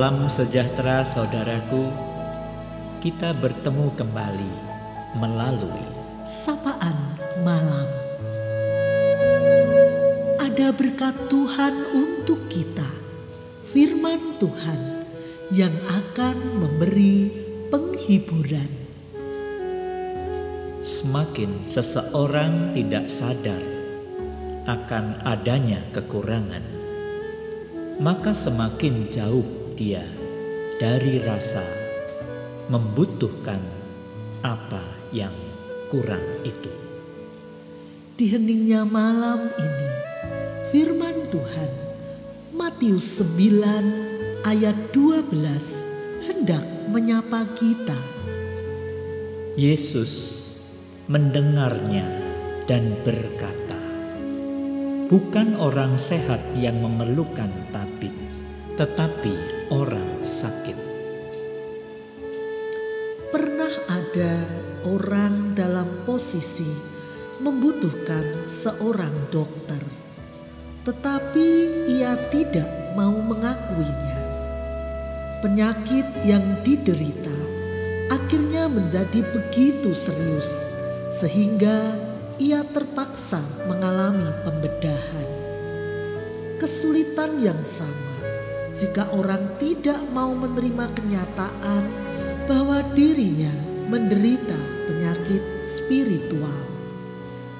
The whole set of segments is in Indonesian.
Salam sejahtera saudaraku. Kita bertemu kembali melalui sapaan malam. Ada berkat Tuhan untuk kita, firman Tuhan yang akan memberi penghiburan. semakin seseorang tidak sadar akan adanya kekurangan, maka semakin jauh dia dari rasa membutuhkan apa yang kurang itu. Di heningnya malam ini, firman Tuhan Matius 9 ayat 12 hendak menyapa kita. Yesus mendengarnya dan berkata, "Bukan orang sehat yang memerlukan tabib, tetapi orang sakit." Pernah ada orang dalam posisi membutuhkan seorang dokter, tetapi ia tidak mau mengakuinya. Penyakit yang diderita akhirnya menjadi begitu serius, sehingga ia terpaksa mengalami pembedahan. Kesulitan yang sama jika orang tidak mau menerima kenyataan bahwa dirinya menderita penyakit spiritual.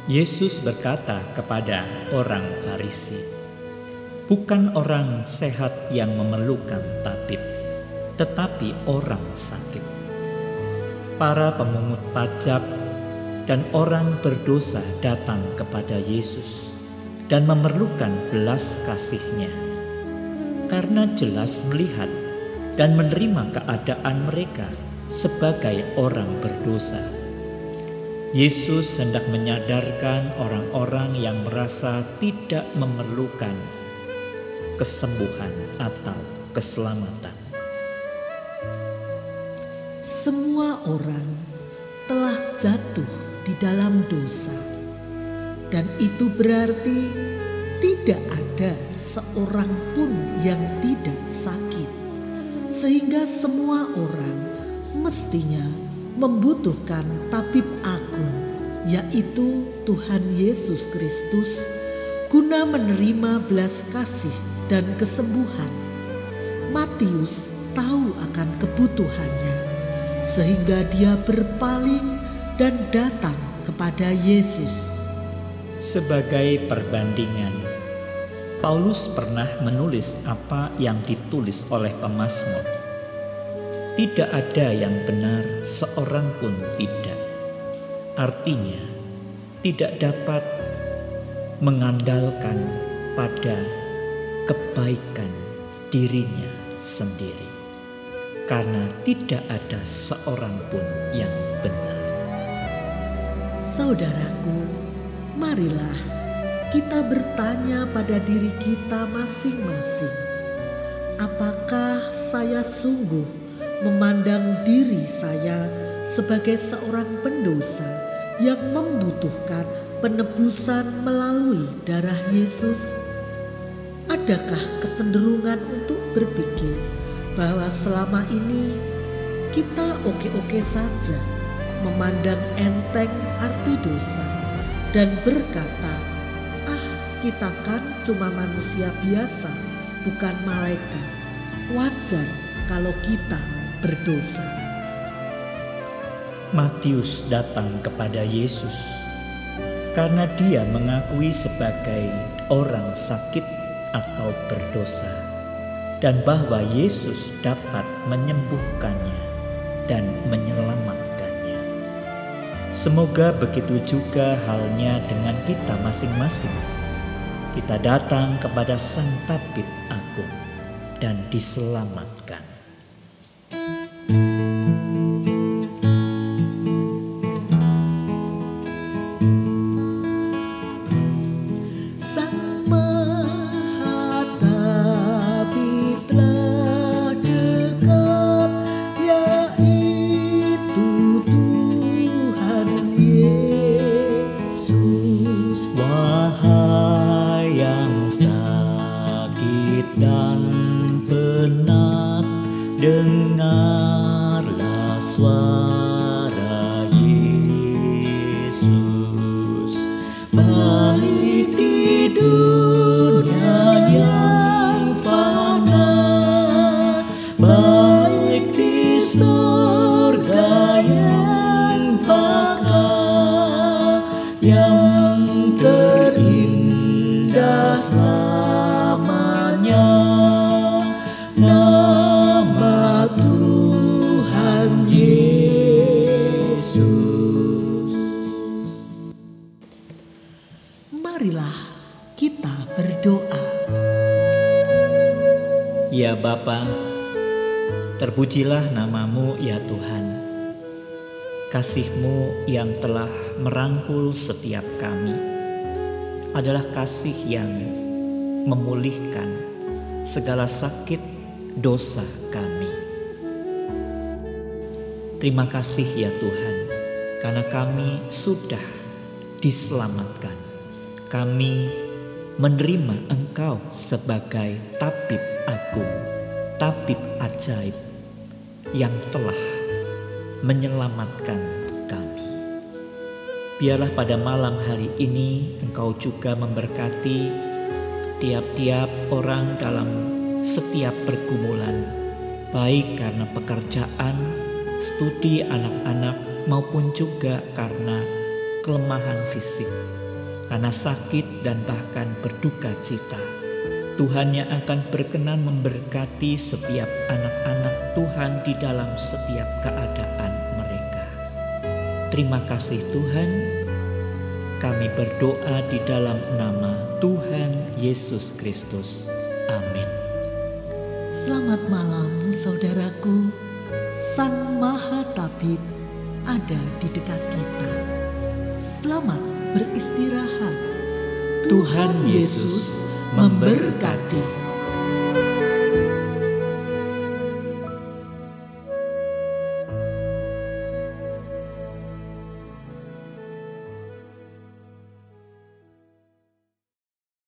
Yesus berkata kepada orang Farisi, "Bukan orang sehat yang memerlukan tabib, tetapi orang sakit." Para pemungut pajak dan orang berdosa datang kepada Yesus dan memerlukan belas kasihnya, karena jelas melihat dan menerima keadaan mereka sebagai orang berdosa. Yesus hendak menyadarkan orang-orang yang merasa tidak memerlukan kesembuhan atau keselamatan. Semua orang telah jatuh di dalam dosa, dan itu berarti tidak ada seorang pun yang tidak sakit, sehingga semua orang mestinya membutuhkan tabib agung, yaitu Tuhan Yesus Kristus, guna menerima belas kasih dan kesembuhan. Matius tahu akan kebutuhannya, sehingga dia berpaling dan datang kepada Yesus. Sebagai perbandingan, Paulus pernah menulis apa yang ditulis oleh pemazmur. Tidak ada yang benar, seorang pun tidak. Artinya, tidak dapat mengandalkan pada kebaikan dirinya sendiri, karena tidak ada seorang pun yang benar. Saudaraku, marilah kita bertanya pada diri kita masing-masing. Apakah saya sungguh memandang diri saya sebagai seorang pendosa yang membutuhkan penebusan melalui darah Yesus? Adakah kecenderungan untuk berpikir bahwa selama ini kita oke-oke saja memandang enteng arti dosa dan berkata, "Ah, kita kan cuma manusia biasa, bukan malaikat. Wajar kalau kita berdosa." Matius datang kepada Yesus karena dia mengakui sebagai orang sakit atau berdosa, dan bahwa Yesus dapat menyembuhkannya dan menyelamatkannya. Semoga begitu juga halnya dengan kita masing-masing. Kita datang kepada Sang Tabib Agung dan diselamatkan. Sang yang terindah selamanya. Nama Tuhan Yesus. Marilah kita berdoa. Ya Bapa terpujilah namamu ya Tuhan. Kasih-Mu yang telah merangkul setiap kami adalah kasih yang memulihkan segala sakit dosa kami. Terima kasih ya Tuhan, karena kami sudah diselamatkan. Kami menerima Engkau sebagai tabib agung, tabib ajaib yang telah menyelamatkan kami. Biarlah pada malam hari ini Engkau juga memberkati tiap-tiap orang dalam setiap pergumulan, baik karena pekerjaan, studi anak-anak, maupun juga karena kelemahan fisik, karena sakit dan bahkan berduka cita. Tuhan yang akan berkenan memberkati setiap anak-anak Tuhan di dalam setiap keadaan mereka. Terima kasih Tuhan. Kami berdoa di dalam nama Tuhan Yesus Kristus. Amin. Selamat malam saudaraku. Sang Maha Tabib ada di dekat kita. Selamat beristirahat. Tuhan Yesus memberkati.